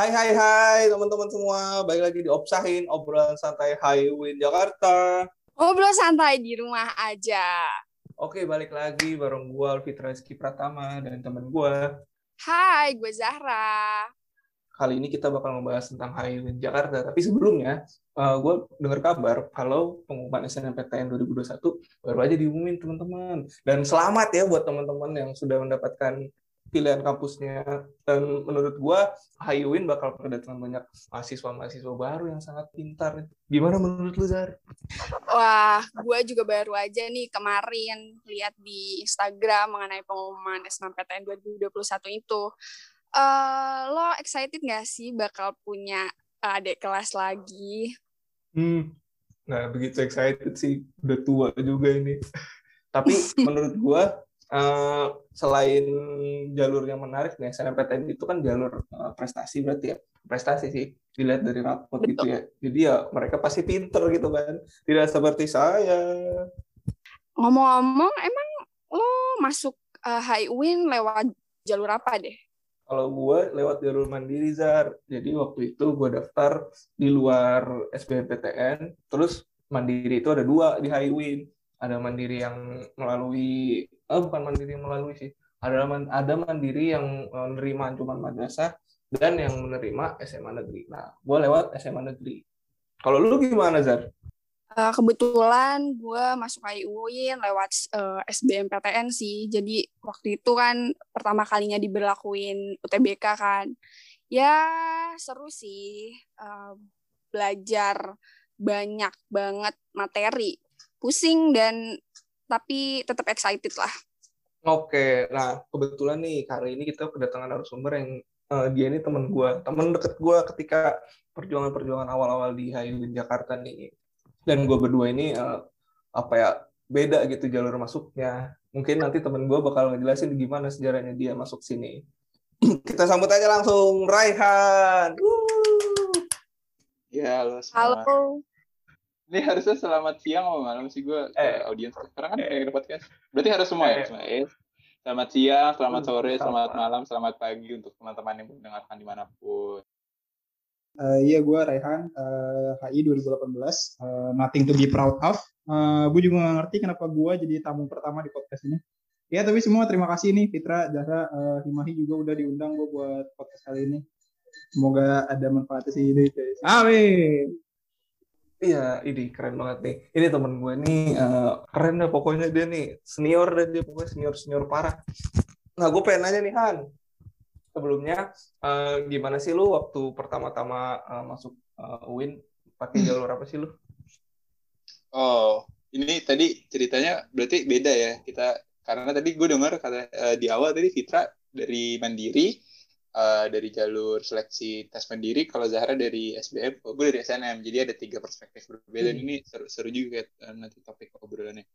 Hai hai hai teman-teman semua, balik lagi di Opsahin obrolan santai Highway Jakarta. Ngobrol santai di rumah aja. Oke, balik lagi bareng gua Alfitra Rizky Pratama dan teman gua. Hai, gue Zahra. Kali ini kita bakal membahas tentang Highway Jakarta, tapi sebelumnya uh, gue dengar kabar kalau pengumuman SNMPTN 2021 baru aja diumumin teman-teman. Dan selamat ya buat teman-teman yang sudah mendapatkan pilihan kampusnya dan menurut gua Hayuin bakal kedatangan banyak mahasiswa-mahasiswa baru yang sangat pintar. Gimana menurut lu Zar? Wah, gua juga baru aja nih kemarin lihat di Instagram mengenai pengumuman SNMPTN 2021 itu. Uh, lo excited gak sih bakal punya adik kelas lagi? Hmm, nah begitu excited sih. Udah tua juga ini. Tapi menurut gua uh, selain jalur yang menarik nih SNMPTN itu kan jalur uh, prestasi berarti ya? Prestasi sih dilihat dari rapot gitu ya. Jadi ya mereka pasti pinter gitu kan. Tidak seperti saya. Ngomong-ngomong emang lo masuk uh, High Win lewat jalur apa deh? Kalau gue lewat jalur mandiri Zar. Jadi waktu itu gue daftar di luar SBMPTN terus mandiri itu ada dua di High Win. Ada mandiri yang melalui oh bukan mandiri melalui sih ada ada mandiri yang menerima cuma madrasah dan yang menerima SMA negeri. Nah, gue lewat SMA negeri. Kalau lu gimana Zar? Uh, kebetulan gue masuk IUIN lewat uh, eh, SBMPTN sih. Jadi waktu itu kan pertama kalinya diberlakuin UTBK kan. Ya seru sih uh, belajar banyak banget materi pusing dan tapi tetap excited lah. Oke, nah kebetulan nih kali ini kita kedatangan narasumber yang uh, dia ini teman gue, teman deket gue ketika perjuangan-perjuangan awal-awal di Highway Jakarta nih. Dan gue berdua ini uh, apa ya beda gitu jalur masuknya. Mungkin nanti temen gue bakal ngejelasin gimana sejarahnya dia masuk sini. kita sambut aja langsung Raihan. Ya, halo. Halo. Ini harusnya selamat siang apa malam sih gue eh, audiens sekarang kan eh, podcast. Berarti harus semua ya, eh, semua ya. Selamat siang, selamat sore, selamat malam, selamat pagi untuk teman-teman yang mendengarkan di mana pun. Uh, iya, gue Raihan, uh, HI 2018, uh, nothing to be proud of. Uh, gue juga gak ngerti kenapa gue jadi tamu pertama di podcast ini. Ya, tapi semua terima kasih nih Fitra, Zahra, uh, Himahi juga udah diundang gue buat podcast kali ini. Semoga ada manfaatnya sih ini. Amin. Iya, ini keren banget nih. Ini temen gue nih uh, keren deh pokoknya dia nih senior dan dia pokoknya senior senior parah. Nah, gue pengen nanya nih Han. Sebelumnya uh, gimana sih lu waktu pertama-tama uh, masuk uh, UIN pakai jalur apa sih lu? Oh, ini tadi ceritanya berarti beda ya kita karena tadi gue dengar kata uh, di awal tadi Fitra dari Mandiri uh, dari jalur seleksi tes mandiri, kalau Zahra dari SBM, oh, gue dari SNM. Jadi ada tiga perspektif berbeda. Hmm. Ini seru, seru juga uh, nanti topik obrolannya.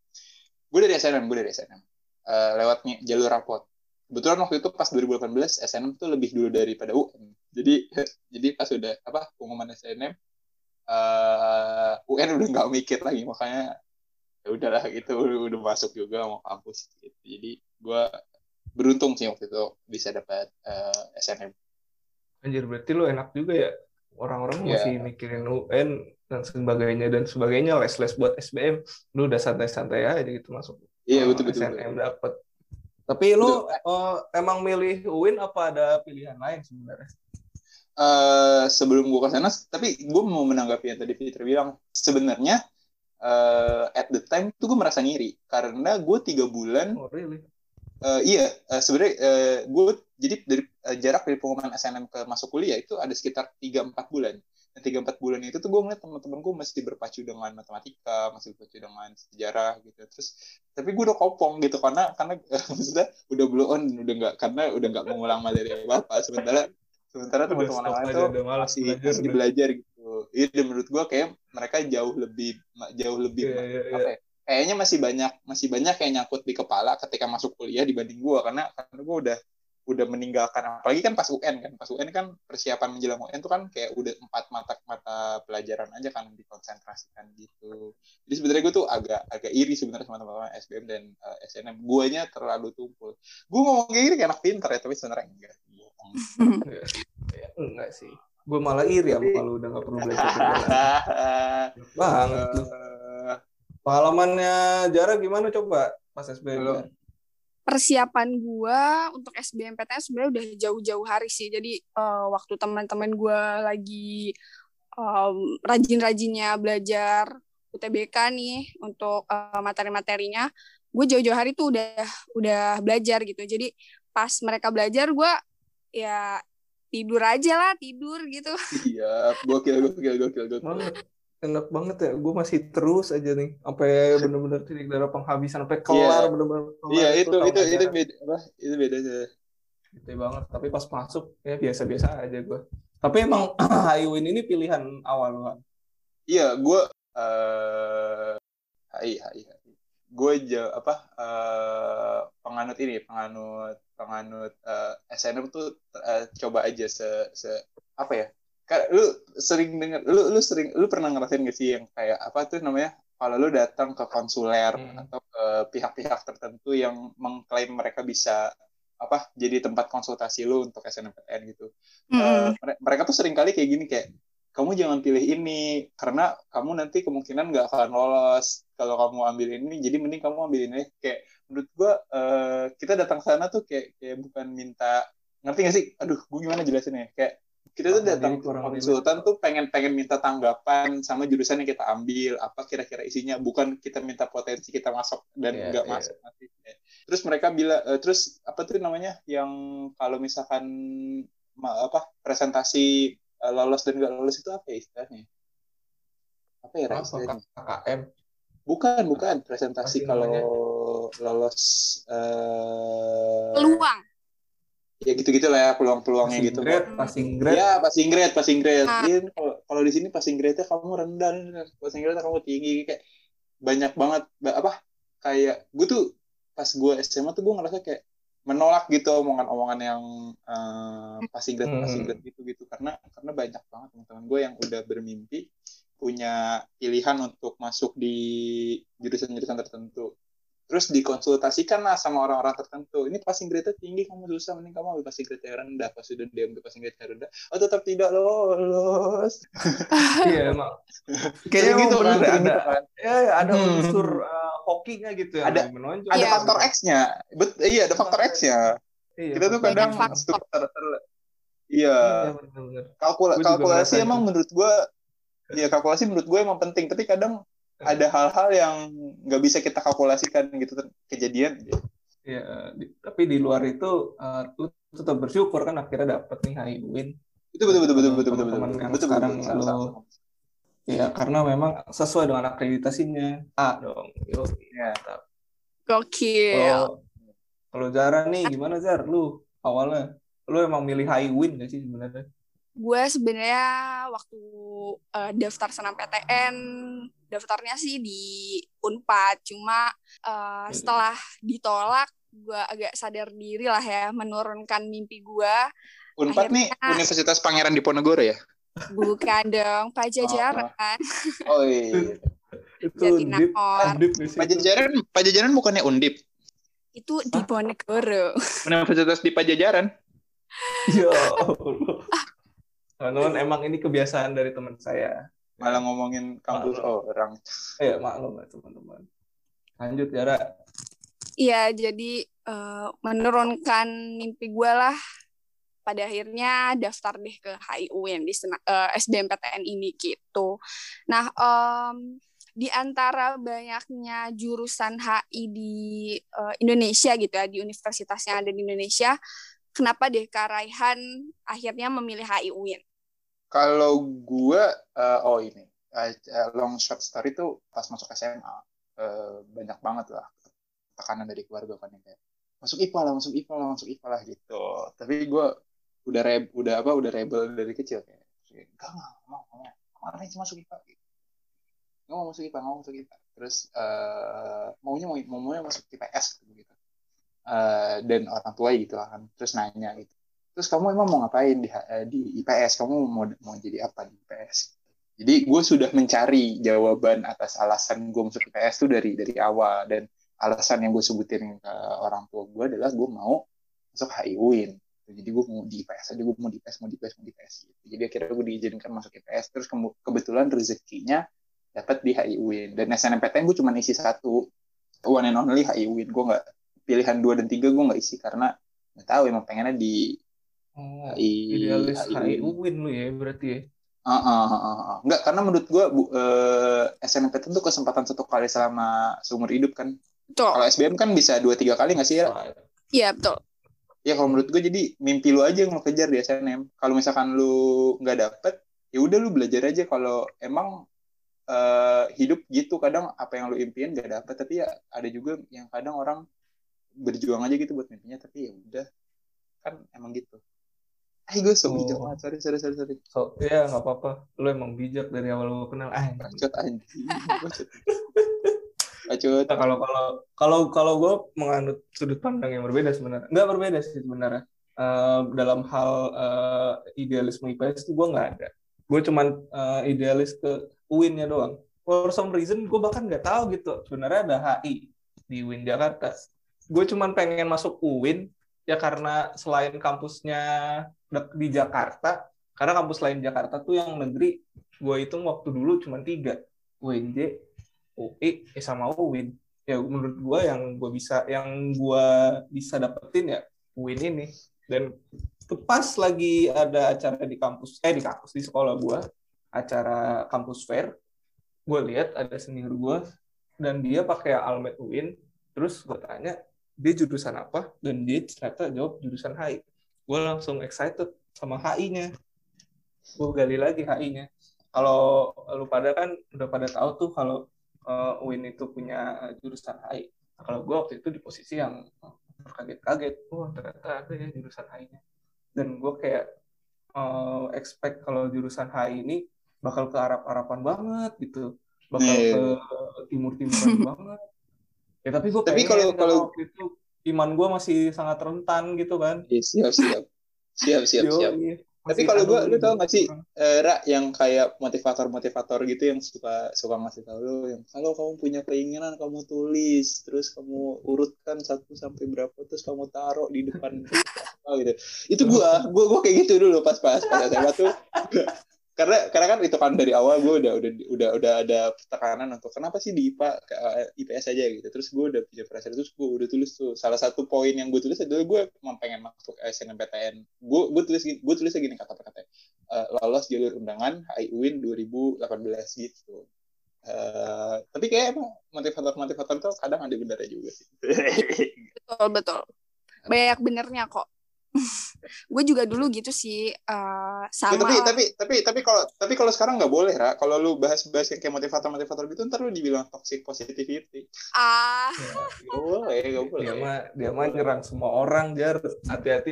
Gue dari SNM, gue dari SNM. Uh, eh, lewatnya jalur rapot. Kebetulan waktu itu pas 2018 SNM tuh lebih dulu daripada UN. Jadi jadi pas udah apa pengumuman SNM uh, UN udah nggak mikir lagi makanya ya udahlah gitu udah, udah masuk juga mau kampus gitu. Jadi gue beruntung sih waktu itu bisa dapat uh, eh, SNM. Anjir berarti lu enak juga ya. Orang-orang yeah. masih mikirin UN dan sebagainya dan sebagainya les-les buat SBM lu udah santai-santai aja gitu masuk. Iya yeah, betul betul. SNM dapat tapi lu uh, emang milih UIN apa ada pilihan lain sebenarnya? Uh, sebelum gua ke sana tapi gua mau menanggapi yang tadi Fitri bilang. Sebenarnya uh, at the time tuh gue merasa ngiri. Karena gue tiga bulan oh, really? Uh, iya uh, sebenarnya uh, eh, gue jadi dari uh, jarak dari pengumuman SNM ke masuk kuliah itu ada sekitar 3-4 bulan. Dan tiga empat bulan itu tuh gue ngeliat teman-teman gue masih berpacu dengan matematika masih berpacu dengan sejarah gitu. Terus tapi gue udah kopong gitu karena karena uh, maksudnya udah blow on udah nggak karena udah nggak mengulang materi apa sementara sementara teman-teman lain itu masih belajar, masih belajar gitu. Itu iya, menurut gue kayak mereka jauh lebih jauh lebih yeah, yeah, yeah. apa ya, kayaknya masih banyak masih banyak yang nyangkut di kepala ketika masuk kuliah dibanding gue karena karena gue udah udah meninggalkan apalagi kan pas UN kan pas UN kan persiapan menjelang UN tuh kan kayak udah empat mata mata pelajaran aja kan dikonsentrasikan gitu jadi sebenarnya gue tuh agak agak iri sebenarnya sama teman-teman SBM dan uh, eh, SNM guanya terlalu tumpul gue ngomong kayak gini kayak anak pinter ya tapi sebenarnya enggak Ya, enggak sih. Gue malah iri sama kalau udah gak perlu belajar. banget tuh. Eh, Pengalamannya Jara gimana coba pas SBM? Halo. persiapan gua untuk SBMPTN sebenarnya udah jauh-jauh hari sih. Jadi eh, waktu teman-teman gua lagi em, rajin-rajinnya belajar UTBK nih untuk eh, materi-materinya, gue jauh-jauh hari tuh udah udah belajar gitu. Jadi pas mereka belajar gua ya tidur aja lah tidur gitu. Iya, gokil, gokil, gokil, gokil. Enak banget ya. Gue masih terus aja nih. Sampai bener-bener titik darah penghabisan. Sampai kelar Iya. bener-bener. Iya, itu tahun itu itu ajaran. beda apa? Itu bedanya. Gede banget. Tapi pas masuk ya biasa-biasa aja gue. Tapi emang Highwin ini pilihan awal kan. Iya, gue eh HI, HI, HI. Gue jauh apa eh penganut ini, penganut penganut eh, SNM tuh eh, coba aja se, se apa ya? Kayak lu sering dengar, lu lu sering lu pernah ngerasain gak sih yang kayak apa tuh namanya? Kalau lu datang ke konsuler Hmm. atau ke pihak-pihak tertentu yang mengklaim mereka bisa apa jadi tempat konsultasi lu untuk SNMPTN gitu. Eh, mere- mereka tuh sering kali kayak gini kayak kamu jangan pilih ini karena kamu nanti kemungkinan nggak akan lolos kalau kamu ambil ini jadi mending kamu ambil ini kayak menurut gua eh, kita datang sana tuh kayak kayak bukan minta ngerti gak sih aduh gua gimana jelasinnya kayak kita tuh datang konsultan tuh pengen pengen minta tanggapan sama jurusan yang kita ambil. Apa kira-kira isinya? Bukan kita minta potensi kita masuk dan Iya, nggak iya. masuk nanti. Terus mereka bilang eh, terus apa tuh namanya? Yang kalau misalkan ma- apa presentasi eh, lolos dan nggak lolos itu apa ya istilahnya? Apa ya istilahnya? KKM? bukan bukan. Presentasi kalau namanya? lolos eh Peluang. Ya gitu gitulah ya peluang-peluangnya Passing gitu grade, passing grade. Ya, passing grade, passing grade. Ah. Iya, kalau kalau di sini passing grade-nya kamu rendah, nih. passing grade kamu tinggi kayak banyak banget ba- apa kayak gue tuh pas gue SMA tuh gue ngerasa kayak menolak gitu omongan-omongan yang eh, passing grade, passing Hmm. grade gitu gitu karena karena banyak banget teman-teman gue yang udah bermimpi punya pilihan untuk masuk di jurusan-jurusan tertentu. Terus dikonsultasikan lah sama orang-orang tertentu. Ini passing grade-nya tinggi, kamu susah, mending kamu ambil passing grade yang rendah. Pas sudah diambil passing grade yang rendah, oh tetap tidak lolos. Iya emang. Kayaknya emang gitu kan, bener sering ada, gitu kan. ya, ada Hmm. unsur uh, hokinya gitu Ada- menonjol. Ada Iya. faktor X-nya. Bet iya, ada faktor X-nya. Iya, Kita tuh kadang Iya, Iya, kalkula- kalkulasi emang menurut gue ya kalkulasi menurut gue emang penting, tapi kadang ada hal-hal yang nggak bisa kita kalkulasikan gitu kejadian. Iya, di- tapi di luar itu uh, lu tetap bersyukur kan akhirnya dapet nih high win. Itu betul betul betul betul betul betul betul betul sekarang betul, lu- sama. Ya karena memang sesuai dengan akreditasinya A dong. Yo, Iya. mantap. Gokil. Kalau kalau Zara nih gimana Zar? Lu awalnya lu emang milih high win gak sih sebenarnya? Gue sebenarnya waktu eh, daftar SNMPTN daftarnya sih di Unpad cuma eh, setelah ditolak gue agak sadar diri lah ya menurunkan mimpi gue Unpad nih Universitas Pangeran Diponegoro ya? bukan dong pajajaran Oh iya. Itu di situ. Pajajaran Pajajaran bukannya Undip. itu di Ponegoro Universitas di Pajajaran. Ya Allah. Teman-teman emang ini kebiasaan dari teman saya. Malah ngomongin kampus orang. Eh maklum lah teman-teman. Lanjut Zara. Iya, jadi eh, menurunkan mimpi gue lah. Pada akhirnya daftar deh ke HIUIN di sena- eh, SBMPTN ini gitu. Nah, em, di antara banyaknya jurusan HI di eh, Indonesia gitu ya, di universitas yang ada di Indonesia, kenapa deh Kak Raihan akhirnya memilih HIUIN? Kalau gua eh, oh ini eh, long short story tuh pas masuk SMA eh, banyak banget lah tekanan dari keluarga kan kayak masuk IPA lah, masuk IPA lah, masuk IPA lah gitu. Tapi gua udah reb, udah apa, udah rebel dari kecil kayak enggak enggak mau mau kemarin sih masuk IPA gitu. Nggak mau masuk IPA, nggak mau masuk IPA. Terus eh, maunya mau mau maunya masuk IPS gitu. Eh, dan orang tua gitu kan. Terus nanya gitu. Terus kamu emang mau ngapain di eh, di IPS kamu mau mau jadi apa di IPS jadi gue sudah mencari jawaban atas alasan gue masuk IPS tuh dari dari awal. Dan alasan yang gue sebutin ke orang tua gue adalah gue mau masuk HI UIN jadi gue mau di IPS aja gue mau di IPS mau di IPS mau di IPS gitu. jadi akhirnya gue diizinkan masuk IPS terus ke kebetulan rezekinya dapat di HI UIN dan SNMPTN gue cuma isi satu. One and only HI UIN gue nggak pilihan dua dan tiga gue nggak isi karena nggak tahu emang pengennya di Oh, HI idealis HI HI UIN. Lu ya berarti ya. Uh, uh, uh, uh, uh. Enggak, karena menurut gue uh, SNMPTN tuh kesempatan satu kali selama seumur hidup kan. Betul. Kalau SBM kan bisa dua tiga kali nggak sih ya? Iya, betul. Ya kalau menurut gue jadi mimpi lu aja yang lo kejar di SNM. Kalau misalkan lu nggak dapet, ya udah lu belajar aja. Kalau emang eh, hidup gitu kadang apa yang lu impiin nggak dapet, tapi ya ada juga yang kadang orang berjuang aja gitu buat mimpinya, tapi ya udah kan emang gitu. Ah, gue so Oh. bijak banget. Sorry, sorry, sorry, sorry. So, ya nggak apa-apa. Lu emang bijak dari awal lu kenal. Ah, Bacot anjing. Bacot. Bacot. Nah, kalau kalau kalau kalau gue menganut sudut pandang yang berbeda sebenarnya nggak berbeda sih sebenarnya Eh, dalam hal eh, idealisme IPS itu gue nggak ada gue cuman eh, idealis ke UIN-nya doang for some reason gue bahkan nggak tahu gitu sebenarnya ada HI di UIN Jakarta gue cuman pengen masuk UIN ya karena selain kampusnya di Jakarta karena kampus lain Jakarta tuh yang negeri gue hitung waktu dulu cuma tiga UNJ UI eh, sama UIN ya menurut gue yang gue bisa yang gue bisa dapetin ya UIN ini. Dan tuh pas lagi ada acara di kampus eh di kampus di sekolah gue acara kampus fair gue lihat ada senior gue dan dia pakai almet UIN terus gue tanya dia jurusan apa dan dia ternyata jawab jurusan HI gue langsung excited sama HI-nya gue gali lagi HI-nya kalau lu pada kan udah pada tahu tuh kalau uh, UIN itu punya jurusan HI. Kalau gue waktu itu di posisi yang terkaget-kaget, wah ternyata ada ya jurusan HI-nya. Dan gue kayak uh, expect kalau jurusan HI ini bakal ke Arab-Araban banget gitu, bakal Iya. ke timur-timuran banget. Ya tapi gue Tapi kalau- kalau- itu iman gue masih sangat rentan gitu kan. Iya, siap, siap. Siap, siap, Yo, siap. iya. Tapi kalau gua- lu tau gak sih, orang. eh, Ra, yang kayak motivator-motivator gitu yang suka suka ngasih tahu lu yang kalau kamu punya keinginan kamu tulis terus kamu urutkan satu sampai berapa terus kamu taruh di depan apa gitu itu gua gua gua kayak gitu dulu pas pas pas SMA tuh karena karena kan itu kan dari awal gua udah udah udah udah ada tekanan untuk kenapa sih di IPA eh, IPS aja gitu terus gua udah punya perasaan terus gua udah tulis tuh salah satu poin yang gua tulis adalah gua emang pengen masuk SNMPTN gua gua tulis gua tulisnya gini kata-kata eh, lolos jalur undangan HI UIN 2018 gitu. Eh, tapi kayak emang motivator-motivator tuh kadang ada benernya juga sih. Betul, betul. Banyak benernya kok. Gue juga dulu gitu sih eh, Ya, sama tapi tapi tapi tapi kalau tapi kalau sekarang nggak boleh ra. Kalau lu bahas-bahas yang kayak motivator-motivator gitu ntar lu dibilang toxic positivity. Ah. Nggak boleh nggak boleh. Dia mah dia mah nyerang semua orang jar. Hati-hati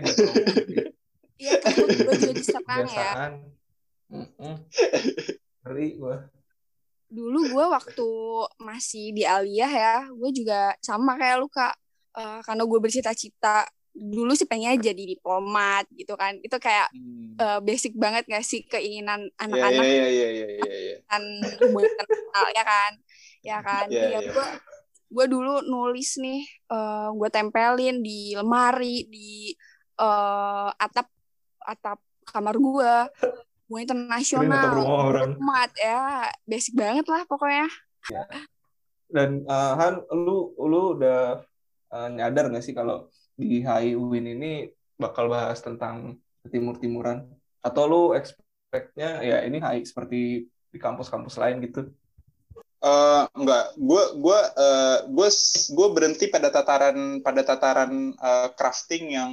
iya takut gue juga diserang ya. Ngeri gua. Dulu gue waktu masih di Aliyah ya gue juga sama kayak lu kak. Eh, karena gue bercita-cita dulu sih pengen jadi diplomat gitu kan. Itu kayak Hmm. eh, basic banget gak sih keinginan ya anak-anak? ya ya ya ya ya. Kan hubungan ya kan? Ya kan? Iya, ya iya. gue gue dulu nulis nih eh gue tempelin di lemari di eh atap atap kamar gue gue internasional rumah orang. mat ya. Basic banget lah pokoknya. Dan uh, Han lu lu udah uh, nyadar nggak sih kalau di HI UIN ini bakal bahas tentang timur-timuran? Atau lu expect-nya ya ini HI seperti di kampus-kampus lain gitu? Eh, enggak, gue gue eh, gue gue berhenti pada tataran pada tataran eh, crafting yang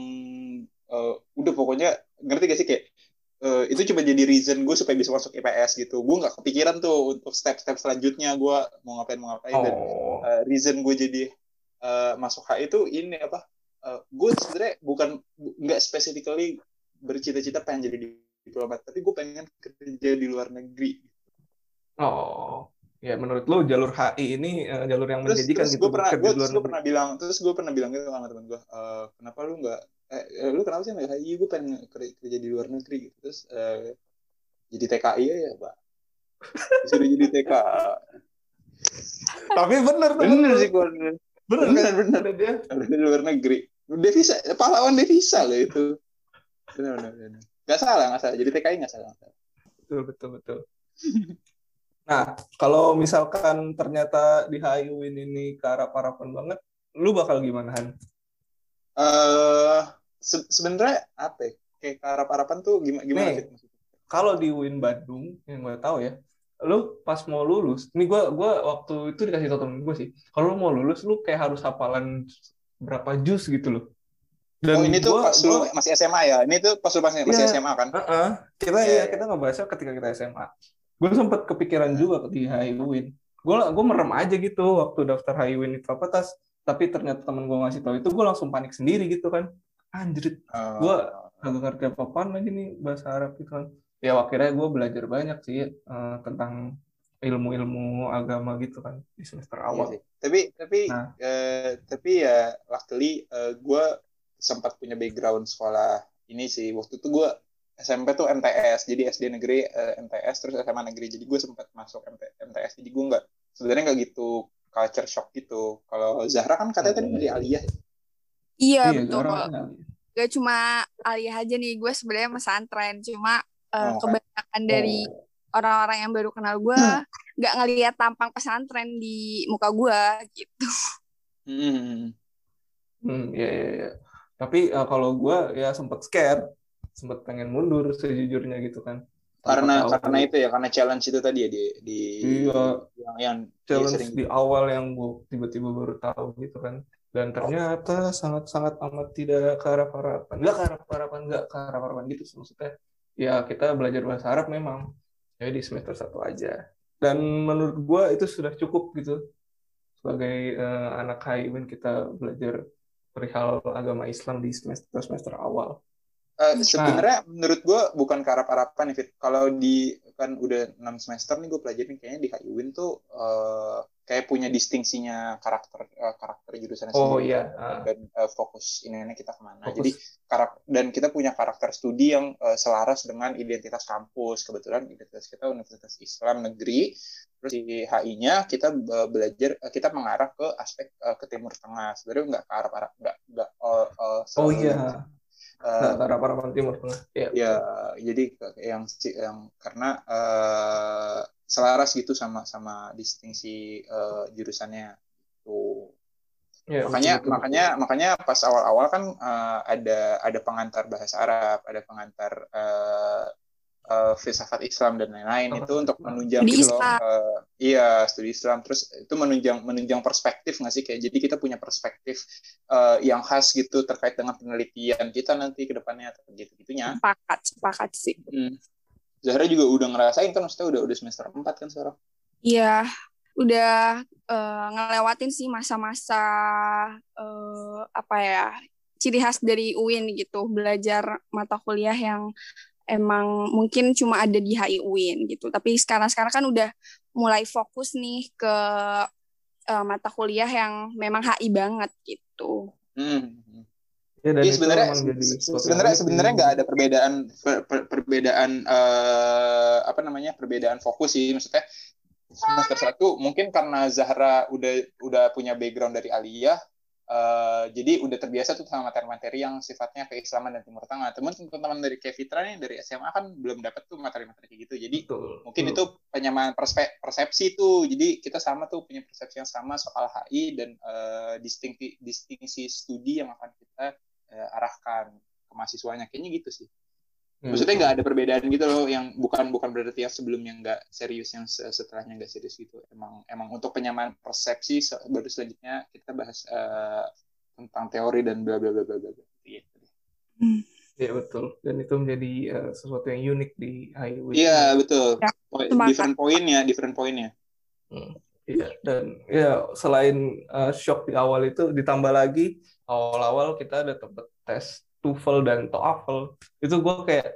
eh, udah pokoknya ngerti gak sih kayak eh, itu cuma jadi reason gue supaya bisa masuk IPS gitu. Gue nggak kepikiran tuh untuk step-step selanjutnya. Gue mau ngapain mau ngapain dan oh. eh, reason gue jadi eh, masuk HI itu ini apa? eh, gue sebenarnya bukan bu- nggak specifically bercita-cita pengen jadi diplomat, tapi gue pengen kerja di luar negeri. oh ya menurut lu jalur HI ini uh, jalur yang terus, menjanjikan terus gitu gue pernah gue di luar gue negeri. pernah bilang terus gue pernah bilang gitu sama teman gue "Eh, kenapa lu nggak eh, lu kenapa sih nggak HI gue pengen kerja, kerja di luar negeri gitu terus eh, jadi TKI ya pak disuruh jadi TKI tapi bener tuh bener sih gue bener. Bener bener. Kan bener dia. Di luar negeri. Devisa pahlawan devisa loh itu. Benar benar benar nggak salah nggak salah. Jadi TKI nggak salah, betul betul betul. Nah kalau misalkan ternyata di HI-Win ini ke arah parapan banget lu bakal gimana Han? eh se- sebenarnya apa ya? kayak ke arah harapan tuh gimana gimana Nih. Kalau di Win Bandung yang gue tahu ya lu pas mau lulus ini gue gua waktu itu dikasih tau temen gue sih kalau lu mau lulus lu kayak harus hafalan berapa jus gitu loh. Oh ini tuh gua- pas lu masih SMA ya? Ini tuh pas lu masih, masih Iya. SMA kan? Heeh, kita Iya, ya iya. kita ngebahasnya ketika kita SMA gue sempet kepikiran juga di Highwin gue gue merem aja gitu waktu daftar Highwin itu apa tas tapi ternyata temen gue ngasih tahu itu gue langsung panik sendiri gitu kan. Anjir Eh, Gua- agak ngerti apa apaan lagi nih bahasa Arab gitu kan ya akhirnya gue belajar banyak sih eh, tentang ilmu-ilmu agama gitu kan di semester Iya awal sih. Tapi tapi Nah. eh, tapi ya luckily gue sempat punya background sekolah ini sih. Waktu itu gue SMP tuh MTS, jadi SD negeri eh, MTS terus SMA negeri. Jadi gue sempat masuk MT- MTS. Jadi gue nggak sebenarnya nggak gitu culture shock gitu. Kalau Zahra kan katanya tadi dari Aliyah. Iya, Iya, betul. sekarang Gak cuma aliyah aja nih, gue sebenarnya pesantren. Cuma eh, Oh, oke. kebanyakan dari orang-orang yang baru kenal gue nggak ngelihat tampang pesantren di muka gue gitu. Hmm. Hmm, ya, ya, ya. Tapi eh, kalau gue ya sempet scare, sempet pengen mundur sejujurnya gitu kan. Tanpa Karena tahu karena itu ya karena challenge itu tadi ya di di Iya. yang yang challenge sering di awal yang gue tiba-tiba baru tahu gitu kan. Dan ternyata sangat-sangat amat tidak ke arah harapan. Nggak ke arah harapan, nggak ke arah harapan gitu sih maksudnya. Ya kita belajar bahasa Arab memang. Ya di semester satu aja. Dan menurut gue itu sudah cukup gitu. Sebagai eh, anak HIWin kita belajar perihal agama Islam di semester-semester awal. Eh, Nah. sebenarnya menurut gue bukan ke harapan nih Fit. Kalau di kan udah 6 semester nih gue pelajarin kayaknya di HIWin tuh eh, kayak punya distingsinya karakter eh, karakter jurusannya Oh sendiri iya, dan, ah. dan, eh, fokus ini kita ke mana. Fokus. Jadi karak dan kita punya karakter studi yang eh, selaras dengan identitas kampus. Kebetulan identitas kita Universitas Islam Negeri. Terus di HI-nya kita be- belajar kita mengarah ke aspek eh, ke Timur Tengah. Sebenarnya nggak ke arah arah nggak nggak eh, eh, Oh iya, ke arah harapan Timur Tengah. Ya. ya jadi yang yang karena eh, selaras gitu sama sama distingsi eh, jurusannya. Tuh. Ya, makanya betul, betul. makanya makanya pas awal-awal kan eh, ada ada pengantar bahasa Arab ada pengantar eh, eh, filsafat Islam dan lain-lain. Oh, itu untuk menunjang Studi gitu loh eh, iya studi Islam. Terus itu menunjang menunjang perspektif nggak sih kayak jadi kita punya perspektif eh, yang khas gitu terkait dengan penelitian kita nanti ke depannya gitu gitunya Sepakat, sepakat sih. Hmm. Zahra juga udah ngerasain kan maksudnya udah udah semester 4 kan sekarang. Iya, udah eh, ngelewatin sih masa-masa eh, apa ya ciri khas dari UIN gitu, belajar mata kuliah yang emang mungkin cuma ada di HI UIN gitu. Tapi sekarang-sekarang kan udah mulai fokus nih ke eh, mata kuliah yang memang HI banget gitu. Hmm. Ya, dan sebenarnya jadi sebenarnya unik sebenarnya sih. nggak ada perbedaan per- per- perbedaan eh, apa namanya perbedaan fokus sih maksudnya semester satu mungkin karena Zahra udah udah punya background dari Aliyah eh, jadi udah terbiasa tuh sama materi-materi yang sifatnya keislaman dan Timur Tengah. Teman teman dari kayak Fitra nih dari SMA kan belum dapat tuh materi-materi kayak gitu. Jadi Betul, mungkin betul. itu penyamaan perspe- persepsi tuh jadi kita sama tuh punya persepsi yang sama soal HI dan eh, distingsi distingsi studi yang akan kita eh, arahkan ke mahasiswanya kayaknya gitu sih Ya, maksudnya nggak ada perbedaan gitu loh yang bukan bukan berarti yang sebelumnya nggak serius yang se- setelahnya nggak serius gitu emang emang untuk penyamaan persepsi se- baru selanjutnya kita bahas eh, tentang teori dan bla bla bla bla bla gitu. Iya betul. Dan itu menjadi eh, sesuatu yang unik di Highway. Iya betul. Ya, different point ya, different pointnya. Iya, dan ya selain eh, shock di awal itu ditambah lagi awal-awal kita ada tempat tes TOEFL dan TOEFL. Itu gue kayak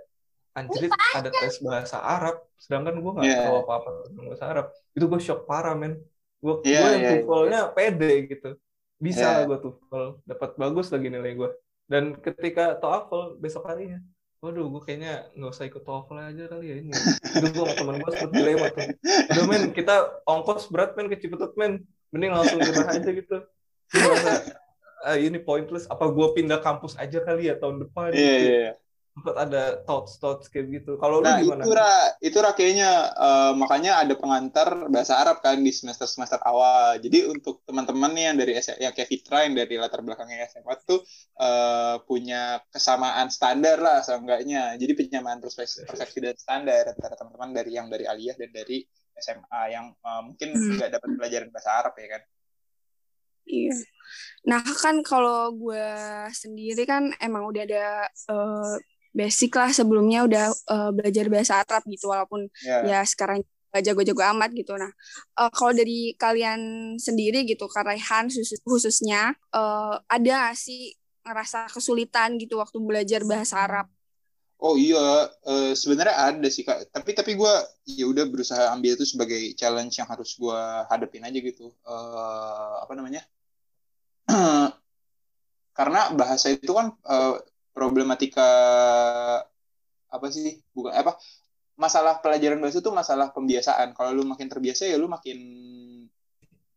anjir ada tes bahasa Arab, sedangkan gue nggak Iya. tahu apa-apa tentang bahasa Arab. Itu gue shock parah men. Gue gue yang iya, TOEFL-nya pede gitu. Bisa lah gue TOEFL, dapat bagus lagi nilai gue. Dan ketika TOEFL besok harinya, waduh gue kayaknya nggak usah ikut TOEFL aja kali ya ini. Itu gue sama teman gue sempat dilema tuh. Udah men, kita ongkos berat men ke Cipetut men. Mending langsung nyerah aja gitu. Gue merasa, ah, ini pointless. Apa gue pindah kampus aja kali ya tahun depan? Iya gitu. iya. iya. sempat ada thoughts thoughts kayak gitu. Kalau Nah, lu gimana? itu Ra, itu Ra kayaknya eh, makanya ada pengantar bahasa Arab kan di semester-semester awal. Jadi untuk teman-teman nih yang dari SMA, yang kayak Fitra yang dari latar belakangnya SMA tuh eh, punya kesamaan standar lah seenggaknya. Jadi penyamaan persepsi, persepsi dan standar antara teman-teman dari yang dari aliyah dan dari SMA yang eh, mungkin Hmm. nggak dapat pelajaran bahasa Arab ya kan. Iya. Nah kan kalau gue sendiri kan emang udah ada eh, basic lah sebelumnya udah eh, belajar bahasa Arab gitu walaupun Ya. ya sekarang gak jago-jago amat gitu. Nah eh, kalau dari kalian sendiri gitu, khusus- khususnya eh, ada sih ngerasa kesulitan gitu waktu belajar bahasa Arab? Oh iya, eh, sebenarnya ada sih kak. Tapi tapi gue ya udah berusaha ambil itu sebagai challenge yang harus gue hadapin aja gitu. Eh, apa namanya? Karena bahasa itu kan eh, problematika apa sih? Bukan apa? Masalah pelajaran bahasa itu masalah pembiasaan. Kalau lu makin terbiasa ya lu makin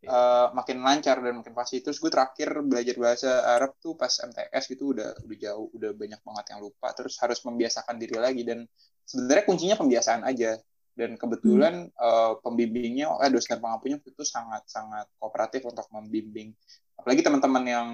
eh, makin lancar dan makin pasti. Terus gue terakhir belajar bahasa Arab tuh pas MTS gitu udah udah jauh, udah banyak banget yang lupa. Terus harus membiasakan diri lagi dan sebenarnya kuncinya pembiasaan aja. Dan kebetulan eh, pembimbingnya, eh, dosen pengampunya itu sangat sangat kooperatif untuk membimbing. Apalagi teman-teman yang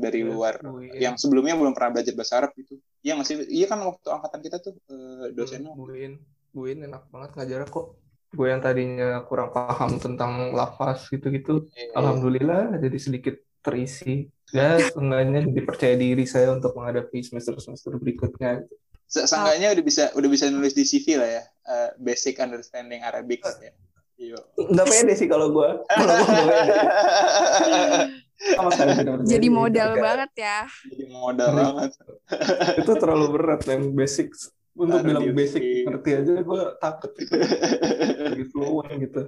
dari Iya, luar, Buin. yang sebelumnya belum pernah belajar bahasa Arab gitu. Iya nggak sih? Iya kan waktu angkatan kita tuh eh, dosennya. Buin, Buin enak banget ngajarnya kok. Gue yang tadinya kurang paham tentang lafaz gitu-gitu, Iya. alhamdulillah jadi sedikit terisi. Ya, seenggaknya jadi percaya diri saya untuk menghadapi semester-semester berikutnya. gitu. Se- Seenggaknya udah bisa udah bisa nulis di CV lah ya, eh, basic understanding Arabic ya. Iya. Nggak pede sih kalau gue. Jadi modal banget ya. Jadi modal banget. Itu terlalu berat yang basic. Untuk Baru bilang di- basic ngerti aja gue takut. Gitu. Lagi fluent gitu.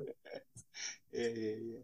Iya, iya, iya.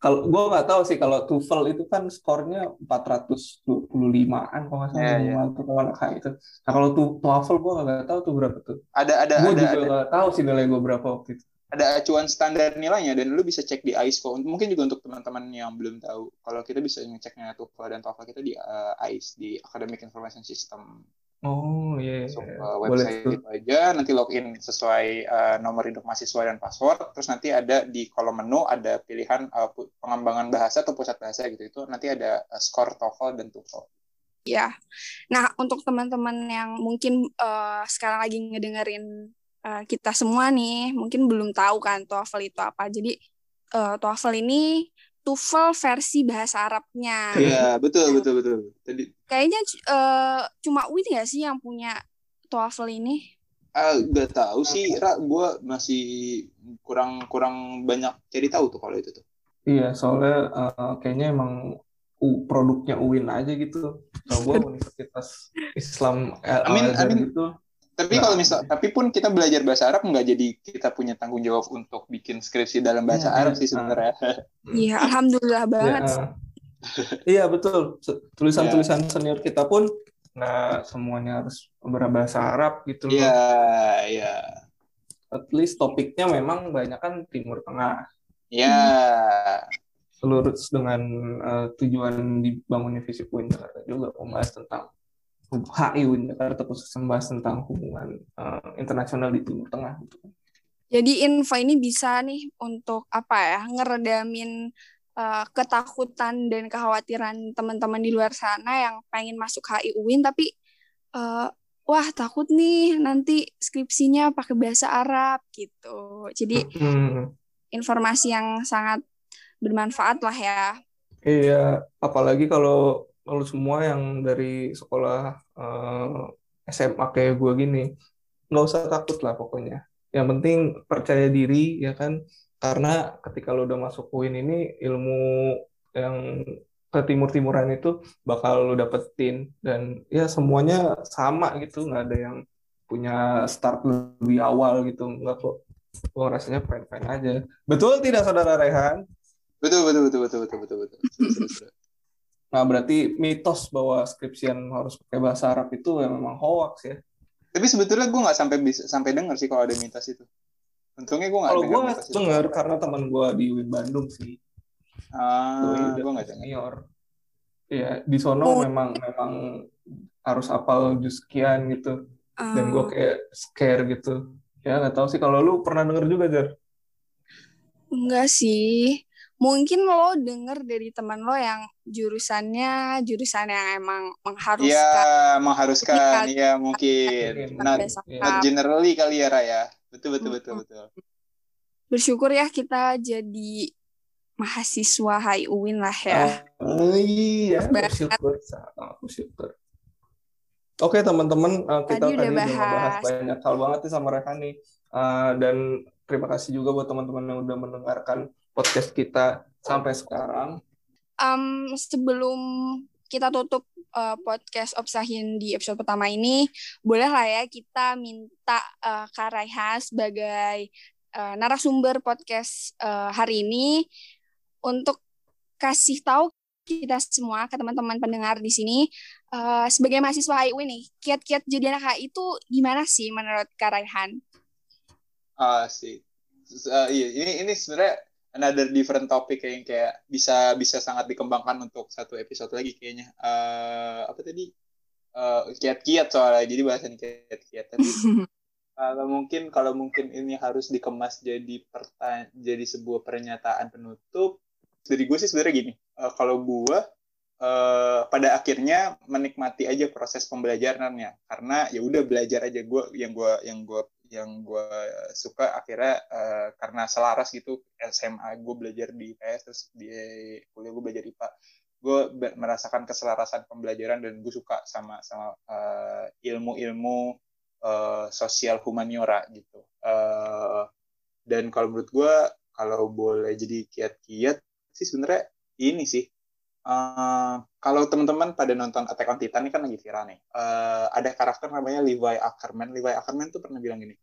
Kalau gue nggak tahu sih kalau TOEFL itu kan skornya 425-an kalau nggak salah minimal tuh kalau HI itu. Nah kalau tu- TOEFL gue nggak tahu tuh berapa tuh. Ada ada Gue ada juga ada nggak tahu sih nilai gue berapa waktu itu. ada acuan standar nilainya dan lu bisa cek di kok. Mungkin juga untuk teman-teman yang belum tahu. Kalau kita bisa ngeceknya TOEFL dan TOEFL kita di eh, ICE di Academic Information System. Oh iya. Masuk iya. ke Boleh website tuh. itu aja, nanti login sesuai eh, nomor induk mahasiswa dan password. Terus nanti ada di kolom menu ada pilihan pu- pengembangan bahasa atau pusat bahasa gitu. Itu nanti ada eh, skor TOEFL dan TOEFL. Ya. Nah, untuk teman-teman yang mungkin eh, sekarang lagi ngedengerin eh, kita semua nih, mungkin belum tahu kan TOEFL itu apa. Jadi eh, TOEFL ini TOEFL versi bahasa Arabnya. Iya, betul betul betul. Tadi Kayaknya eh, cuma UIN nggak sih yang punya TOEFL ini? ah gak tahu sih, Ra, gue masih kurang kurang banyak cari tahu tuh kalau itu tuh. Iya, soalnya eh, kayaknya emang U- produknya UIN aja gitu. Kalau gue Universitas Islam Al Amin, Azhar amin. gitu. Tapi Nah. kalau misal, tapi pun kita belajar bahasa Arab nggak jadi kita punya tanggung jawab untuk bikin skripsi dalam bahasa Hmm, Arab hmm, sih sebenarnya. Iya, alhamdulillah banget. Ya, iya betul. Tulisan-tulisan senior kita pun nggak semuanya harus berbahasa Arab gitu loh. Iya, iya, At least topiknya memang banyak kan Timur Tengah. iya. Lurus dengan eh, tujuan dibangunnya Visip UIN Jakarta juga membahas tentang HI Jakarta khusus membahas tentang hubungan eh, internasional di Timur Tengah gitu. Jadi info ini bisa nih untuk apa ya, ngeredamin eh, ketakutan dan kekhawatiran teman-teman di luar sana yang pengen masuk HI UIN tapi eh, wah takut nih nanti skripsinya pakai bahasa Arab gitu. Jadi Hmm. informasi yang sangat bermanfaat lah ya. Iya, apalagi kalau kalau semua yang dari sekolah eh, SMA kayak gue gini, nggak usah takut lah pokoknya. Yang penting percaya diri ya kan, karena ketika lo udah masuk UIN ini ilmu yang ke timur-timuran itu bakal lo dapetin dan ya semuanya sama gitu, nggak ada yang punya start lebih awal gitu, nggak kok. Gue rasanya fine-fine aja. Betul tidak saudara Rehan? Betul, betul, betul, betul, betul, betul, betul. Nah, berarti mitos bahwa skripsian harus pakai bahasa Arab itu ya memang hoax ya. Tapi sebetulnya gue nggak sampai bisa sampai dengar sih kalau ada mitos itu. Untungnya gue nggak Kalau dengar gue mitos itu. dengar karena teman gue di UIN Bandung sih, Ah, gue nggak dengar. senior. Iya, di sono Oh. memang memang harus apal jus sekian gitu. dan gue Eh, kayak scare gitu ya nggak tahu sih kalau lu pernah denger juga Jar enggak sih. Mungkin lo denger dari teman lo yang jurusannya jurusan yang emang Iya, mengharuskan mengharuskan. Iya. Iya, mungkin. Not, not generally kali ya, Raya. Betul, betul, betul, betul. bersyukur ya kita jadi mahasiswa HIUIN lah ya. Oh iya, bersyukur, bersyukur. Oke teman-teman, eh, kita Tadi tadi udah bahas. banyak hal banget nih sama Rehan nih. Eh, dan terima kasih juga buat teman-teman yang udah mendengarkan podcast kita sampai sekarang. Em, sebelum kita tutup eh, podcast Opsahin di episode pertama ini, boleh lah ya kita minta eh, Kak Raihan sebagai eh, narasumber podcast eh, hari ini untuk kasih tahu kita semua ke teman-teman pendengar di sini eh, sebagai mahasiswa HIU nih, kiat-kiat jadi anak HI itu gimana sih menurut Kak Raihan? Ah, sih. S- eh, iya, ini ini sebenarnya another different topic yang kayak bisa bisa sangat dikembangkan untuk satu episode lagi kayaknya. Eh, apa tadi? Eh, kiat-kiat soalnya. Jadi bahasan kiat-kiat. Tapi kalau mungkin kalau mungkin ini harus dikemas jadi pertanyaan jadi sebuah pernyataan penutup dari gue sih sebenarnya gini eh, kalau gue eh, pada akhirnya menikmati aja proses pembelajarannya karena ya udah belajar aja gue yang gue yang gue yang gue suka akhirnya eh, karena selaras gitu SMA gue belajar di IPS terus di kuliah gue belajar IPA gue merasakan keselarasan pembelajaran dan gue suka sama sama eh, ilmu-ilmu eh, sosial humaniora gitu. Eh, dan kalau menurut gue kalau boleh jadi kiat-kiat sih sebenarnya ini sih. Eh, kalau teman-teman pada nonton Attack on Titan ini kan lagi viral nih. Eh, ada karakter namanya Levi Ackerman. Levi Ackerman tuh pernah bilang gini.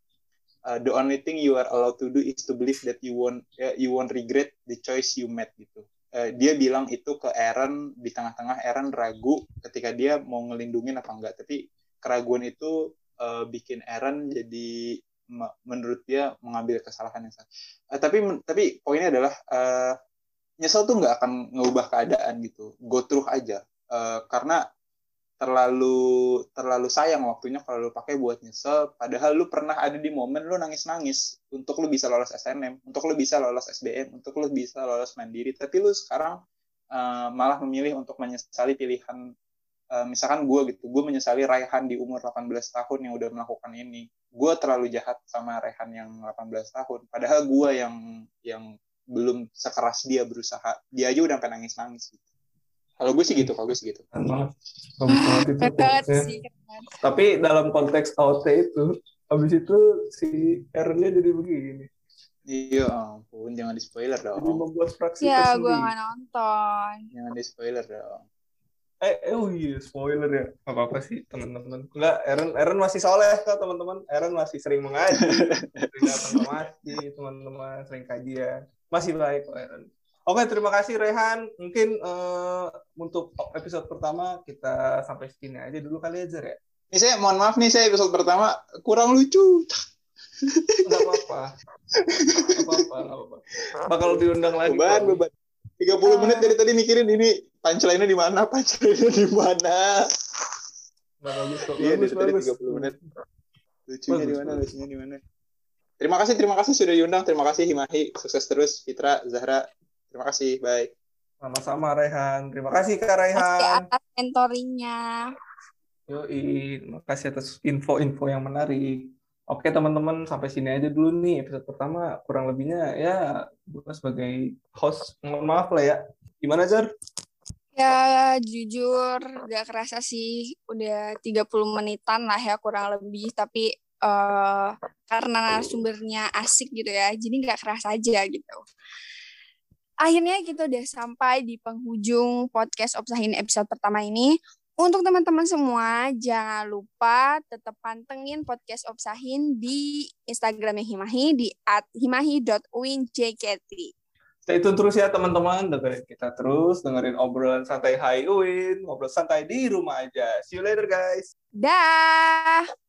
eh, the only thing you are allowed to do is to believe that you won't eh, you won't regret the choice you made gitu. Eh, dia bilang itu ke Eren di tengah-tengah Eren ragu ketika dia mau ngelindungin apa enggak. Tapi keraguan itu eh, bikin Eren jadi me- menurut dia mengambil kesalahan yang salah. Eh, tapi tapi poinnya adalah eh, nyesel tuh nggak akan ngubah keadaan gitu. Go through aja. Eh, karena terlalu terlalu sayang waktunya kalau lu pakai buat nyesel padahal lu pernah ada di momen lu nangis-nangis untuk lu bisa lolos SNM, untuk lu bisa lolos SBM, untuk lu bisa lolos mandiri, tapi lu sekarang eh, malah memilih untuk menyesali pilihan eh, misalkan gue gitu, gue menyesali Raihan di umur 18 tahun yang udah melakukan ini. Gue terlalu jahat sama Raihan yang 18 tahun. Padahal gue yang yang belum sekeras dia berusaha. Dia aja udah sampai nangis-nangis gitu. Kalau gue sih gitu, kalau gue sih gitu. Tapi dalam konteks AOT itu, habis itu si Aaron-nya jadi begini. Iya ampun, jangan di spoiler Jadi dong. membuat fraksi Ya, tersendiri. gue nggak nonton. Jangan di spoiler dong. Eh, eh, oh iya, spoiler ya. Gak apa-apa sih, teman-teman. Enggak, Aaron, Aaron masih soleh kok, teman-teman. Aaron masih sering mengaji. sering datang ke masjid, teman-teman. Sering kajian. Masih baik. Oke, terima kasih Rehan. Mungkin eh, untuk episode pertama kita sampai sini aja dulu kali aja ya. Ini saya mohon maaf nih saya episode pertama kurang lucu. Enggak apa-apa. Enggak apa-apa, apa-apa. Bakal diundang lagi. Beban, kok. beban. 30 menit dari tadi mikirin ini punchline-nya di mana, punchline-nya di mana. Bagus kok. Iya, dari tadi bagus. 30 menit. Lucunya di mana, lucunya di mana. Terima kasih, terima kasih sudah diundang. Terima kasih Himahi, sukses terus. Fitra, Zahra, terima kasih. Bye. Sama-sama Rehan. Terima kasih Kak Kasih Rehan. atas mentoringnya. Yoi, makasih atas info-info yang menarik. Oke teman-teman, sampai sini aja dulu nih episode pertama. Kurang lebihnya ya gue sebagai host, mohon maaf lah ya. Gimana Jar? Ya, jujur gak kerasa sih udah 30 menitan lah ya kurang lebih. Tapi eh karena narasumbernya asik gitu ya, jadi gak kerasa aja gitu. Akhirnya kita udah sampai di penghujung podcast Opsahin episode pertama ini. Untuk teman-teman semua, jangan lupa tetap pantengin podcast Opsahin di Instagramnya Himahi di @himahi.uinjkt. Stay tune terus ya teman-teman, dengerin kita terus, dengerin obrolan santai Hai Uin, ngobrol santai di rumah aja. See you later guys. Dah.